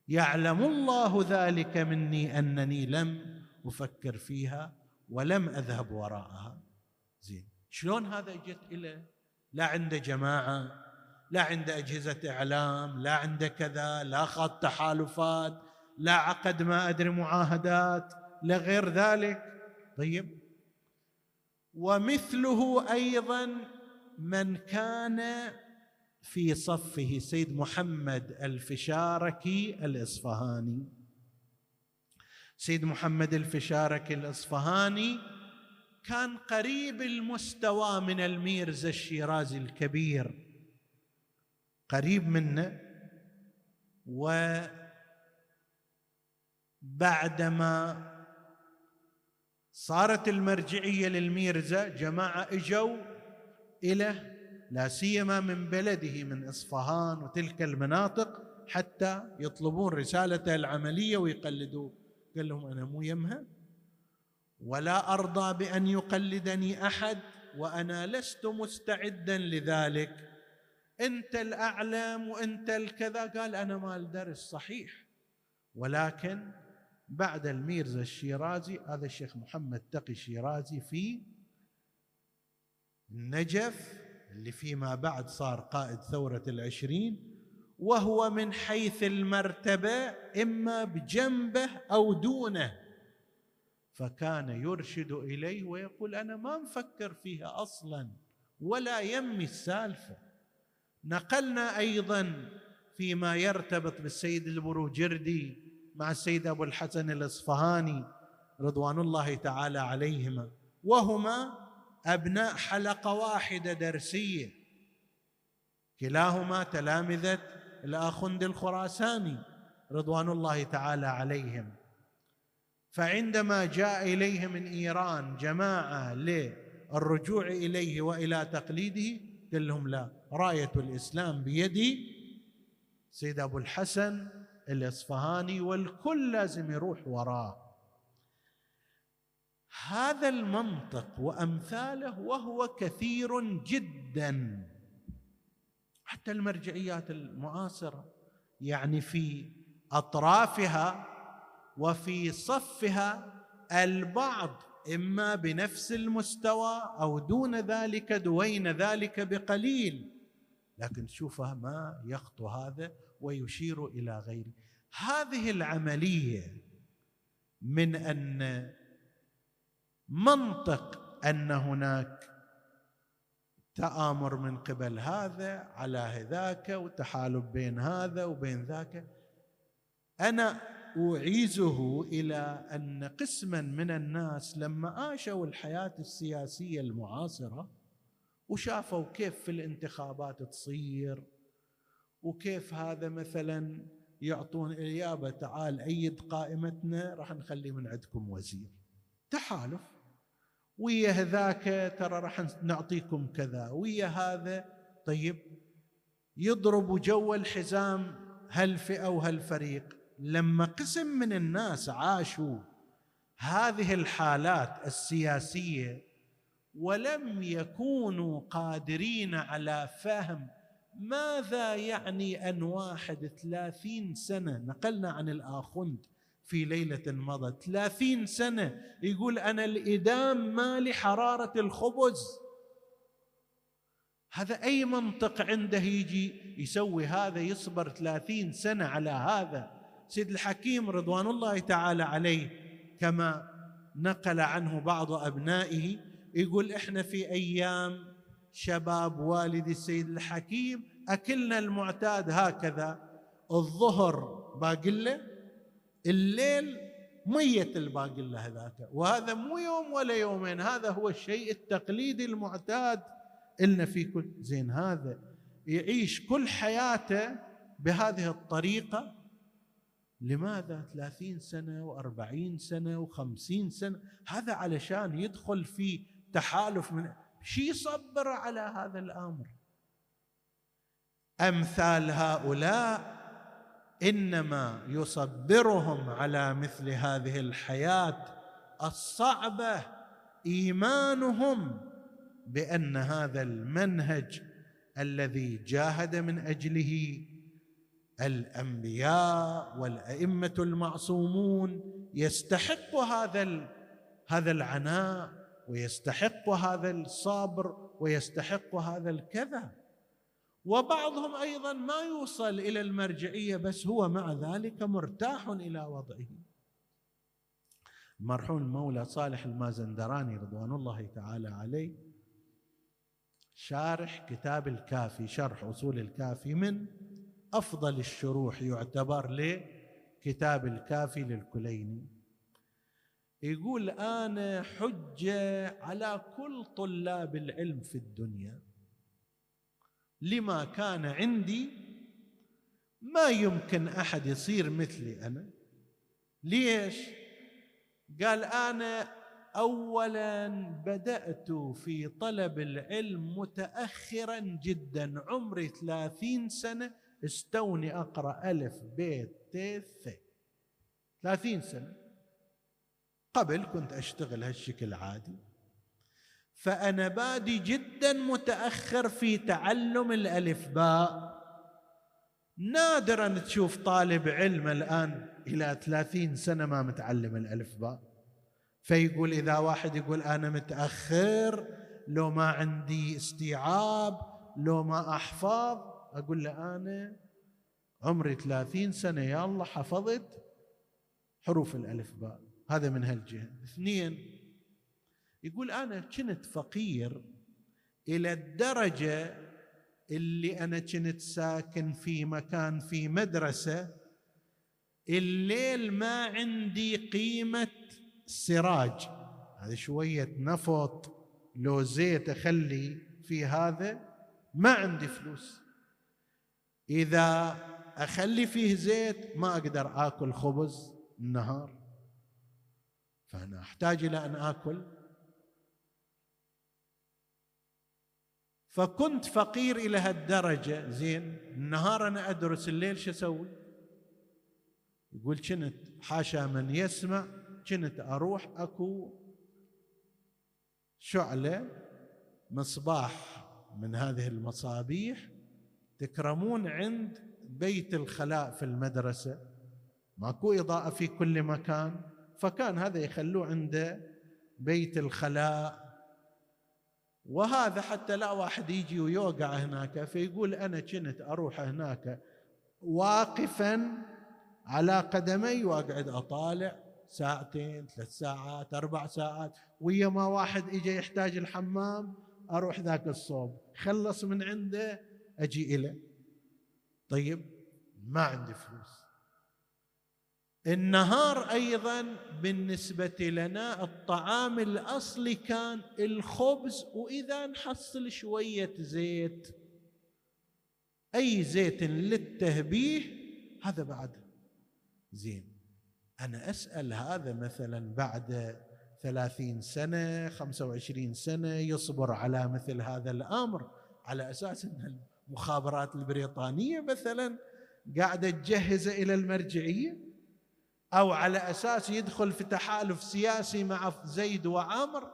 Speaker 1: يعلم الله ذلك مني أنني لم أفكر فيها ولم أذهب وراءها. زين. شلون هذا جت اليه لا عنده جماعة لا عنده أجهزة إعلام لا عنده كذا لا خط تحالفات لا عقد ما أدري معاهدات لا غير ذلك. طيب. ومثله أيضا من كان في صفه سيد محمد الفشاركي الإصفهاني. سيد محمد الفشاركي الإصفهاني كان قريب المستوى من الميرزا الشيرازي الكبير. قريب منه. وبعدما صارت المرجعية للميرزا جماعة إجوا إلى لا سيما من بلده من إصفهان وتلك المناطق حتى يطلبون رسالته العملية ويقلدوه. قال لهم أنا مو يمها ولا أرضى بأن يقلدني أحد وأنا لست مستعدا لذلك. أنت الاعلم وأنت الكذا. قال أنا مال درس صحيح. ولكن بعد الميرزا الشيرازي هذا الشيخ محمد تقي الشيرازي في النجف اللي فيما بعد صار قائد ثورة العشرين وهو من حيث المرتبة إما بجنبه أو دونه. فكان يرشد إليه ويقول أنا ما مفكر فيها أصلا ولا يمي السالفة. نقلنا أيضا فيما يرتبط بالسيد البروجردي مع السيد أبو الحسن الإصفهاني رضوان الله تعالى عليهما وهما أبناء حلقة واحدة درسية. كلاهما تلامذة الاخند الخراساني رضوان الله تعالى عليهم. فعندما جاء اليه من إيران جماعة للرجوع إليه وإلى تقليده قال لهم لا راية الإسلام بيدي. سيد أبو الحسن الإصفهاني والكل لازم يروح وراه هذا المنطق وأمثاله وهو كثير جدا. حتى المرجعيات المعاصرة يعني في أطرافها وفي صفها البعض إما بنفس المستوى أو دون ذلك دوين ذلك بقليل. لكن تشوفه ما يخطو هذا ويشير إلى غيره. هذه العملية من أن منطق أن هناك تآمر من قبل هذا على ذاك وتحالف بين هذا وبين ذاك. أنا أعيزه إلى أن قسما من الناس لما عاشوا الحياة السياسية المعاصرة وشافوا كيف في الانتخابات تصير وكيف هذا مثلا يعطون اليابة تعال أيد قائمتنا راح نخلي من عندكم وزير. تحالف. ويا هذاك ترى راح نعطيكم كذا ويا هذا. طيب يضرب جو الحزام هالفئة وهالفريق لما قسم من الناس عاشوا هذه الحالات السياسية ولم يكونوا قادرين على فهم ماذا يعني أن واحد ثلاثين سنة نقلنا عن الآخند في ليلة مضت. ثلاثين سنة يقول أنا الإدام مالي حرارة الخبز. هذا أي منطق عنده يجي يسوي هذا يصبر ثلاثين سنة على هذا؟ سيد الحكيم رضوان الله تعالى عليه كما نقل عنه بعض أبنائه يقول إحنا في أيام شباب والدي السيد الحكيم أكلنا المعتاد هكذا. الظهر باقلة الليل مية الباقلة هذاك. وهذا مو يوم ولا يومين هذا هو الشيء التقليدي المعتاد إلنا في كل زين هذا يعيش كل حياته بهذه الطريقة. لماذا؟ ثلاثين سنة وأربعين سنة وخمسين سنة. هذا علشان يدخل في تحالف من شي يصبر على هذا الأمر؟ أمثال هؤلاء إنما يصبرهم على مثل هذه الحياة الصعبة إيمانهم بأن هذا المنهج الذي جاهد من أجله الأنبياء والأئمة المعصومون يستحق هذا هذا العناء ويستحق هذا الصبر ويستحق هذا الكذا. وبعضهم أيضا ما يوصل إلى المرجعية بس هو مع ذلك مرتاح إلى وضعه. المرحوم المولى صالح المازندراني رضوان الله تعالى عليه شارح كتاب الكافي شرح أصول الكافي من أفضل الشروح يعتبر لكتاب الكافي للكليني. يقول أنا حجة على كل طلاب العلم في الدنيا لما كان عندي ما يمكن أحد يصير مثلي أنا. ليش؟ قال أنا اولا بدأت في طلب العلم متاخرا جدا عمري ثلاثين سنة استوني أقرأ ألف ب ت ث. ثلاثين سنة. قبل كنت أشتغل هالشكل عادي. فأنا بادي جدا متأخر في تعلم الألف باء. نادرا تشوف طالب علم الآن إلى ثلاثين سنة ما متعلم الألف باء. فيقول إذا واحد يقول أنا متأخر لو ما عندي استيعاب لو ما أحفظ أقول له أنا عمري ثلاثين سنة يا الله حفظت حروف الألف باء. هذا من هالجهة. اثنين يقول أنا كنت فقير إلى الدرجة اللي أنا كنت ساكن في مكان في مدرسة الليل ما عندي قيمة سراج. هذه شوية نفط لو زيت أخلي في هذا ما عندي فلوس. إذا أخلي فيه زيت ما أقدر آكل خبز النهار. فأنا أحتاج إلى أن آكل فكنت فقير إلى هالدرجة. زين النهار أنا أدرس الليل شو أسوي؟ يقول كنت حاشا من يسمع كنت أروح أكو شعلة مصباح من هذه المصابيح تكرمون عند بيت الخلاء في المدرسة. ماكو إضاءة في كل مكان. فكان هذا يخلوه عند بيت الخلاء وهذا حتى لا واحد يجي ويوقع هناك فيقول أنا كنت أروح هناك واقفا على قدمي وأقعد أطالع ساعتين ثلاث ساعات أربع ساعات ويا ما واحد اجى يحتاج الحمام أروح ذاك الصوب. خلص من عنده أجي إليه. طيب ما عندي فلوس. النهار أيضا بالنسبة لنا الطعام الأصلي كان الخبز وإذا نحصل شوية زيت. أي زيت للتهبيه هذا بعد. زين أنا أسأل هذا مثلا بعد ثلاثين سنة خمسة وعشرين سنة يصبر على مثل هذا الأمر على أساس أن المخابرات البريطانية مثلا قاعدة تجهزه إلى المرجعية؟ أو على أساس يدخل في تحالف سياسي مع زيد وعامر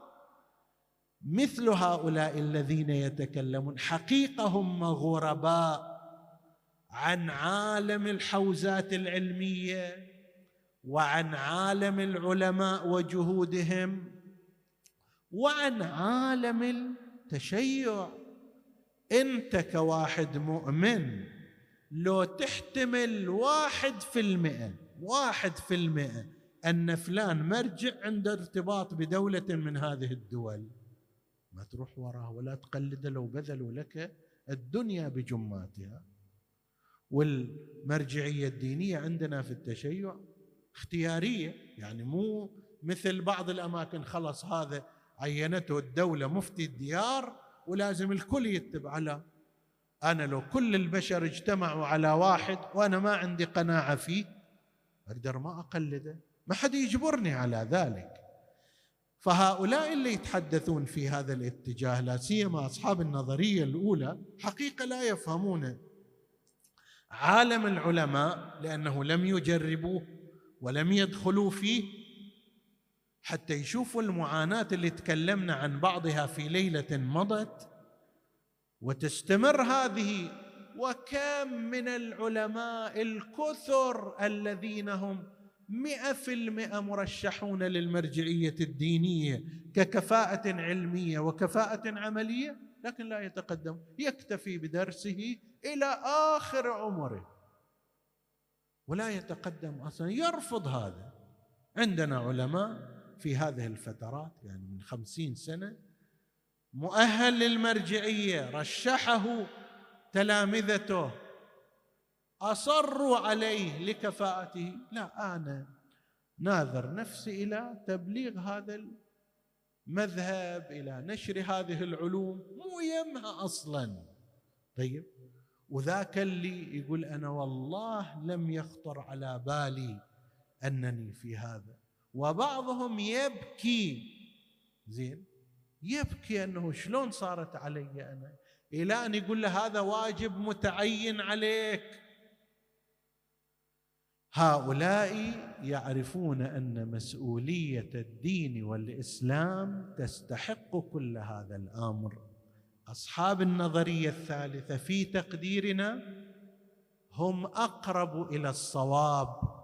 Speaker 1: مثل هؤلاء الذين يتكلمون. حقيقه هم غرباء عن عالم الحوزات العلمية وعن عالم العلماء وجهودهم وعن عالم التشيع. أنت كواحد مؤمن لو تحتمل واحد في المئة واحد في المئة أن فلان مرجع عند ارتباط بدولة من هذه الدول. ما تروح وراه ولا تقلده لو بذلوا لك الدنيا بجماتها. والمرجعية الدينية عندنا في التشيع اختيارية يعني مو مثل بعض الأماكن خلص هذا عينته الدولة مفتي الديار ولازم الكل يتبع. له أنا لو كل البشر اجتمعوا على واحد وأنا ما عندي قناعة فيه أقدر ما أقلده؟ ما حد يجبرني على ذلك. فهؤلاء اللي يتحدثون في هذا الاتجاه لا سيما أصحاب النظرية الأولى حقيقة لا يفهمون عالم العلماء لأنه لم يجربوه ولم يدخلوا فيه حتى يشوفوا المعاناة اللي تكلمنا عن بعضها في ليلة مضت وتستمر هذه وكم من العلماء الكثر الذين هم مئة في المئة مرشحون للمرجعية الدينية ككفاءة علمية وكفاءة عملية لكن لا يتقدم يكتفي بدرسه إلى آخر عمره. ولا يتقدم أصلا يرفض هذا. عندنا علماء في هذه الفترات يعني من خمسين سنة مؤهل للمرجعية رشحه تلامذته. أصروا عليه لكفاءته. لا أنا ناذر نفسي إلى تبليغ هذا المذهب إلى نشر هذه العلوم. مو يمها أصلا. طيب وذاك اللي يقول أنا والله لم يخطر على بالي أنني في هذا. وبعضهم يبكي. زين يبكي أنه شلون صارت علي أنا؟ إلى ان يقول له هذا واجب متعين عليك. هؤلاء يعرفون أن مسؤولية الدين والإسلام تستحق كل هذا الأمر. أصحاب النظرية الثالثة في تقديرنا هم أقرب إلى الصواب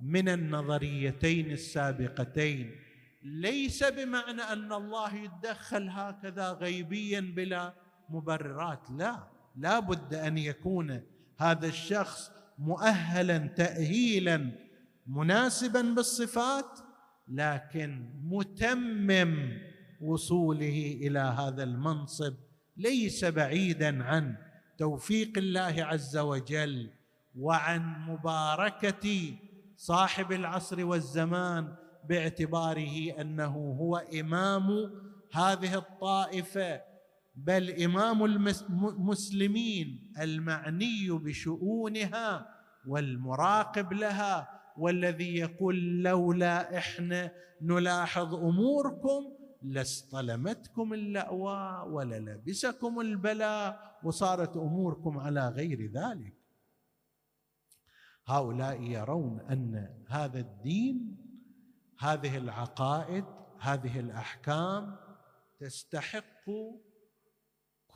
Speaker 1: من النظريتين السابقتين. ليس بمعنى أن الله يتدخل هكذا غيبيا بلا مبررات. لا لا بد أن يكون هذا الشخص مؤهلا تاهيلا مناسبا بالصفات لكن متمم وصوله إلى هذا المنصب. ليس بعيدا عن توفيق الله عز وجل وعن مباركة صاحب العصر والزمان باعتباره أنه هو إمام هذه الطائفة. بل إمام المسلمين المعني بشؤونها والمراقب لها والذي يقول لولا إحنا نلاحظ أموركم لاصطلمتكم اللأواء وللبسكم البلاء وصارت أموركم على غير ذلك. هؤلاء يرون أن هذا الدين هذه العقائد هذه الأحكام تستحق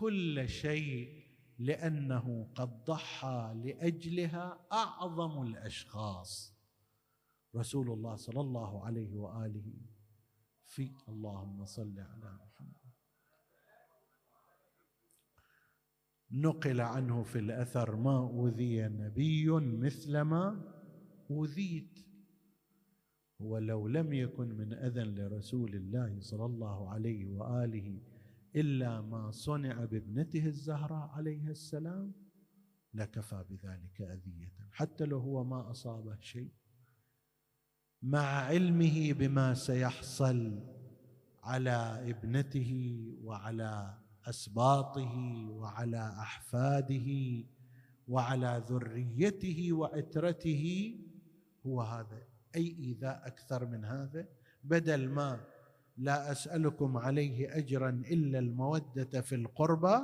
Speaker 1: كل شيء لأنه قد ضحى لأجلها أعظم الأشخاص. رسول الله صلى الله عليه وآله. في اللهم صل على محمد. نقل عنه في الأثر ما أوذي نبي مثل ما أوذيت. ولو لم يكن من أذى لرسول الله صلى الله عليه وآله إلا ما صنع بابنته الزهراء عليها السلام لكفى بذلك أذية. حتى لو هو ما أصابه شيء مع علمه بما سيحصل على ابنته وعلى أسباطه وعلى أحفاده وعلى ذريته وعترته هو هذا أي ايذاء أكثر من هذا بدل ما لا أسألكم عليه أجرا إلا المودة في القربى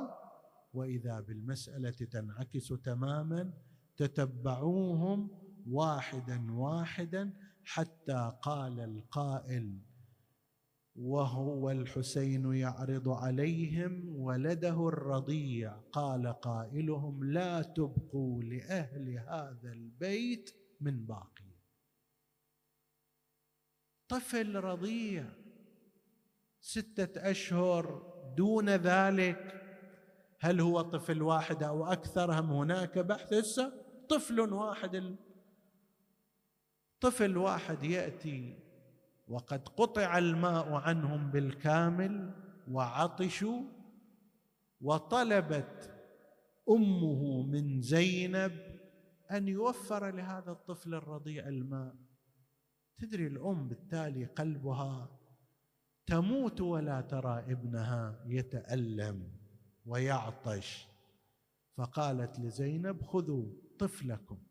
Speaker 1: وإذا بالمسألة تنعكس تماما تتبعوهم واحدا واحدا حتى قال القائل وهو الحسين يعرض عليهم ولده الرضيع قال قائلهم لا تبقوا لأهل هذا البيت من باقي طفل رضيع ستة أشهر دون ذلك هل هو طفل واحد أو أكثر؟ هم هناك بحث. هسه طفل واحد طفل واحد يأتي وقد قطع الماء عنهم بالكامل وعطشوا وطلبت أمه من زينب أن يوفر لهذا الطفل الرضيع الماء. تدري الأم بالتالي قلبها تموت ولا ترى ابنها يتألم ويعطش. فقالت لزينب خذوا طفلكم.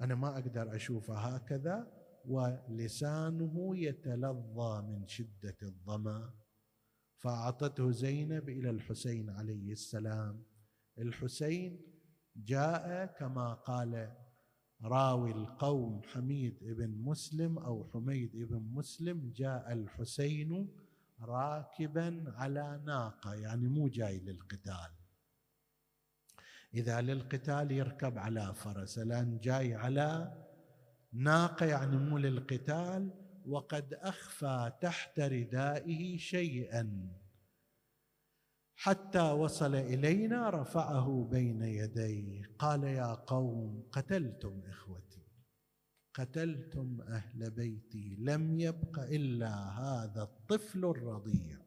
Speaker 1: أنا ما أقدر أشوفه هكذا ولسانه يتلظى من شدة الظمأ. فأعطته زينب إلى الحسين عليه السلام. الحسين جاء كما قال راوي القوم حميد بن مسلم أو حميد بن مسلم جاء الحسين راكبا على ناقة يعني مو جاي للقتال. إذا للقتال يركب على فرس الآن جاي على ناقة يعني مو للقتال وقد أخفى تحت ردائه شيئا. حتى وصل إلينا رفعه بين يديه قال يا قوم قتلتم إخوتي قتلتم أهل بيتي لم يبق إلا هذا الطفل الرضيع.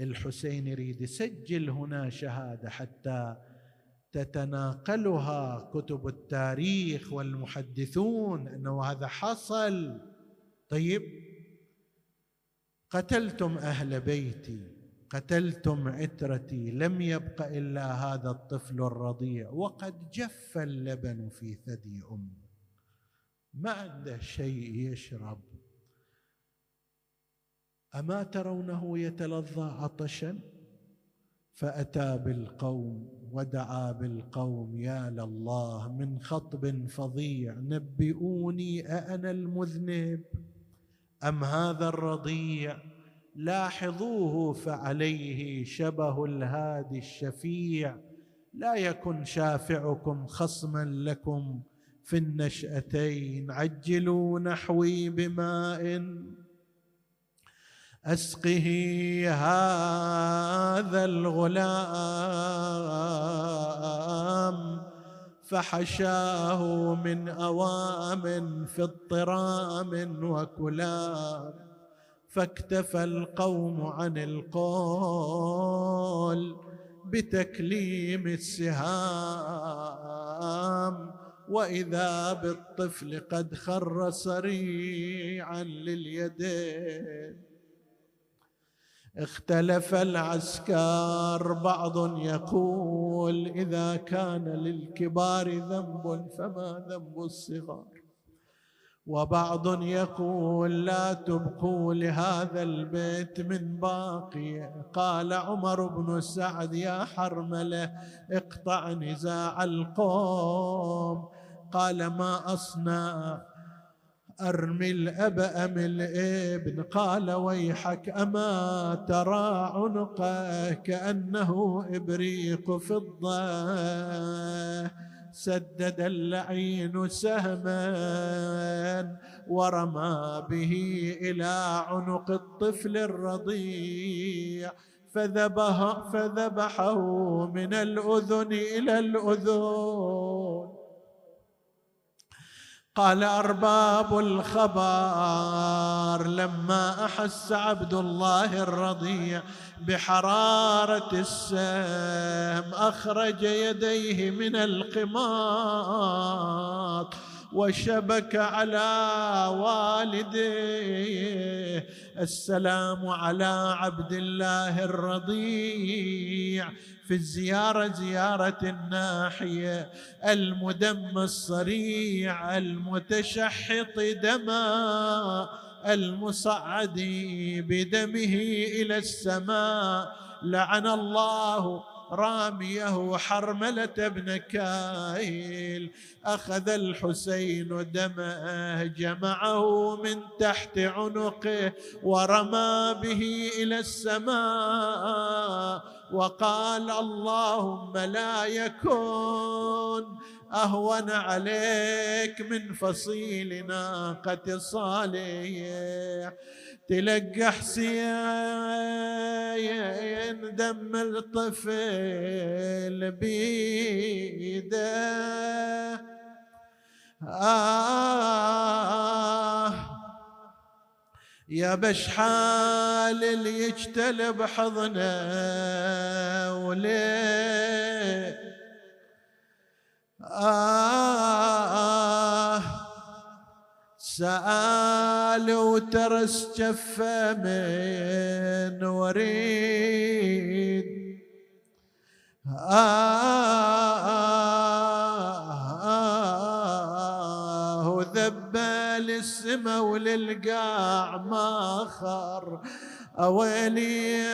Speaker 1: الحسين يريد يسجل هنا شهادة حتى تتناقلها كتب التاريخ والمحدثون أنه هذا حصل. طيب قتلتم أهل بيتي قتلتم عترتي لم يبق إلا هذا الطفل الرضيع. وقد جف اللبن في ثدي امه ما عنده شيء يشرب. أما ترونه يتلظى عطشا؟ فأتى بالقوم ودعا بالقوم يا لله من خطب فظيع نبئوني أأنا المذنب؟ أم هذا الرضيع؟ لاحظوه فعليه شبه الهادي الشفيع. لا يكن شافعكم خصما لكم في النشأتين. عجلوا نحوي بماء. أسقه هذا الغلام. فحشاه من أوام في اضطرام وكلام. فاكتفى القوم عن القول بتكليم السهام وإذا بالطفل قد خر صريعا لليدين. اختلف العسكر بعض يقول إذا كان للكبار ذنب فما ذنب الصغار؟ وبعض يقول لا تبقوا لهذا البيت من باقي. قال عمر بن سعد يا حرملة اقطع نزاع القوم. قال ما أصنع؟ أرمي الأب أم الإبن؟ قال ويحك أما ترى عنقه؟ كأنه إبريق فضة. سدد اللعين سهما ورمى به إلى عنق الطفل الرضيع. فذبح فذبحه من الأذن إلى الأذن. قال أرباب الخبر لما أحس عبد الله الرضيع بحرارة السهم أخرج يديه من القماط وشبك على والديه السلام على عبد الله الرضيع في الزيارة زيارة الناحية المدم الصريع المتشحط دما المصعد بدمه إلى السماء. لعن الله راميه حرملة بن كايل. أخذ الحسين دمه جمعه من تحت عنقه ورمى به إلى السماء. وقال اللهم لا يكون أهون عليك من فصيل ناقة صالح تلقى حسين دم الطفل بيده. آه يا بشحال اللي يجتلب حضنه وليه؟ آه سآل وترس جفة من وريد. آه وذب للسما وللقاع مأخر. أويلي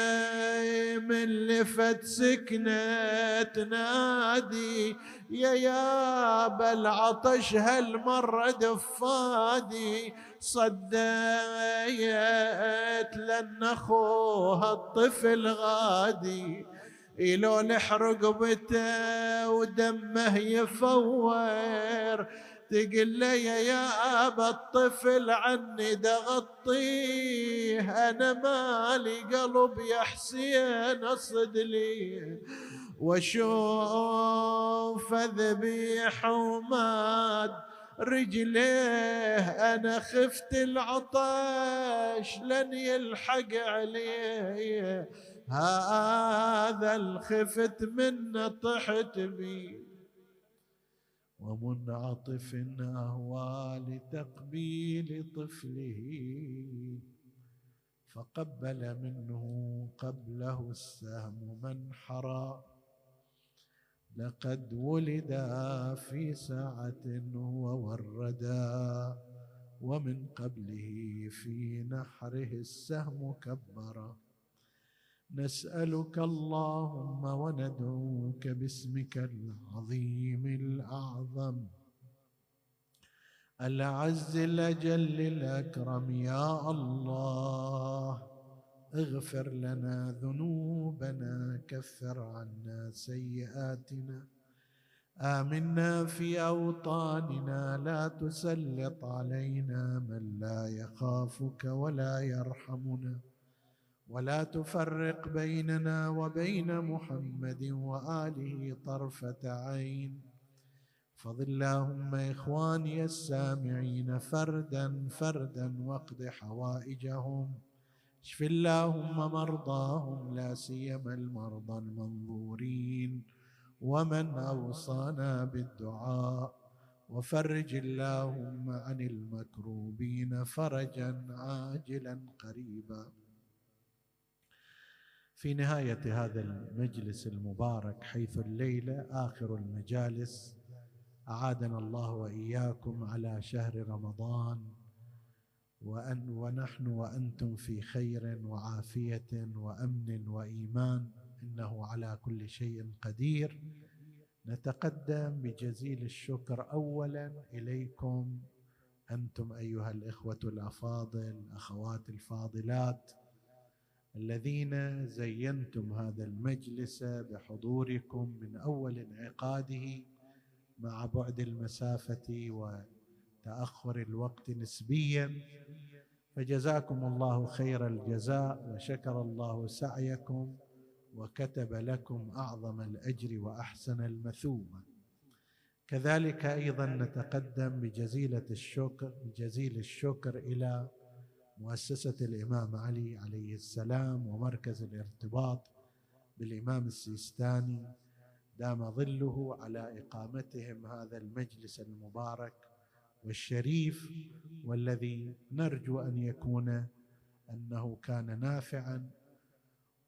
Speaker 1: من لفت سكنة تنادي. يا يا العطش هالمرة دفادي صديت لأن أخوها الطفل غادي. إلو لحرق رقبته ودمه يفور. تقول لي يا أبا الطفل عني دغطيه أنا مالي قلب يا حسين أصد لي واشوف ذبيح وماد رجليه أنا خفت العطش لن يلحق عليه هذا الخفت منه طحت بي. ومنعطف اهوى لتقبيل طفله. فقبل منه قبله السهم منحرا لقد ولدا في ساعة ووردا ومن قبله في نحره السهم كبرا نسألك اللهم وندعوك باسمك العظيم الأعظم. الأعز الأجل الأكرم يا الله. اغفر لنا ذنوبنا كفر عنا سيئاتنا. آمنا في أوطاننا لا تسلط علينا من لا يخافك ولا يرحمنا. ولا تفرق بيننا وبين محمد وآله طرفة عين. فضل اللهم إخواني السامعين فردا فردا واقض حوائجهم. اشف اللهم مرضاهم لا سيما المرضى المنظورين. ومن أوصانا بالدعاء. وفرج اللهم عن المكروبين فرجا عاجلا قريبا. في نهاية هذا المجلس المبارك حيث الليلة آخر المجالس أعادنا الله وإياكم على شهر رمضان. وأن ونحن وأنتم في خير وعافية وأمن وإيمان. إنه على كل شيء قدير. نتقدم بجزيل الشكر أولا إليكم أنتم أيها الإخوة الأفاضل أخوات الفاضلات الذين زينتم هذا المجلس بحضوركم من أول انعقاده مع بعد المسافة و تاخر الوقت نسبيا. فجزاكم الله خير الجزاء وشكر الله سعيكم وكتب لكم أعظم الأجر وأحسن المثوبه كذلك أيضا نتقدم بجزيلة الشكر بجزيل الشكر إلى مؤسسة الإمام علي عليه السلام ومركز الارتباط بالإمام السيستاني. دام ظله على إقامتهم هذا المجلس المبارك والشريف والذي نرجو أن يكون أنه كان نافعا.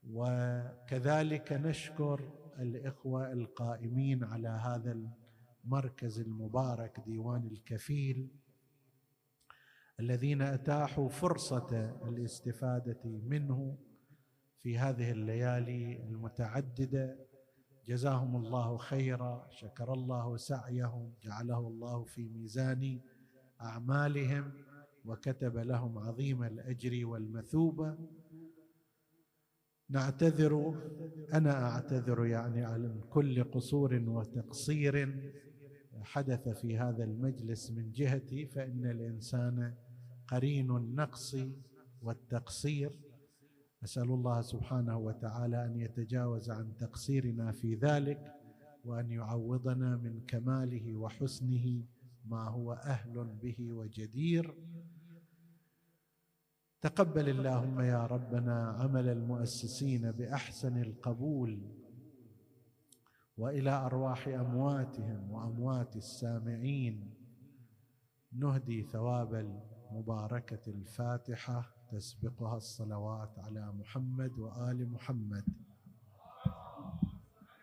Speaker 1: وكذلك نشكر الإخوة القائمين على هذا المركز المبارك ديوان الكفيل الذين أتاحوا فرصة الاستفادة منه في هذه الليالي المتعددة. جزاهم الله خيرا شكر الله سعيهم جعله الله في ميزان أعمالهم وكتب لهم عظيم الأجر والمثوبه نعتذر أنا أعتذر يعني عن كل قصور وتقصير حدث في هذا المجلس من جهتي فإن الإنسان قرين النقص والتقصير. نسال الله سبحانه وتعالى أن يتجاوز عن تقصيرنا في ذلك وأن يعوضنا من كماله وحسنه ما هو أهل به وجدير. تقبل اللهم يا ربنا عمل المؤسسين بأحسن القبول وإلى أرواح أمواتهم وأموات السامعين. نهدي ثواب المباركة الفاتحة تسبقها الصلوات على محمد وآل محمد.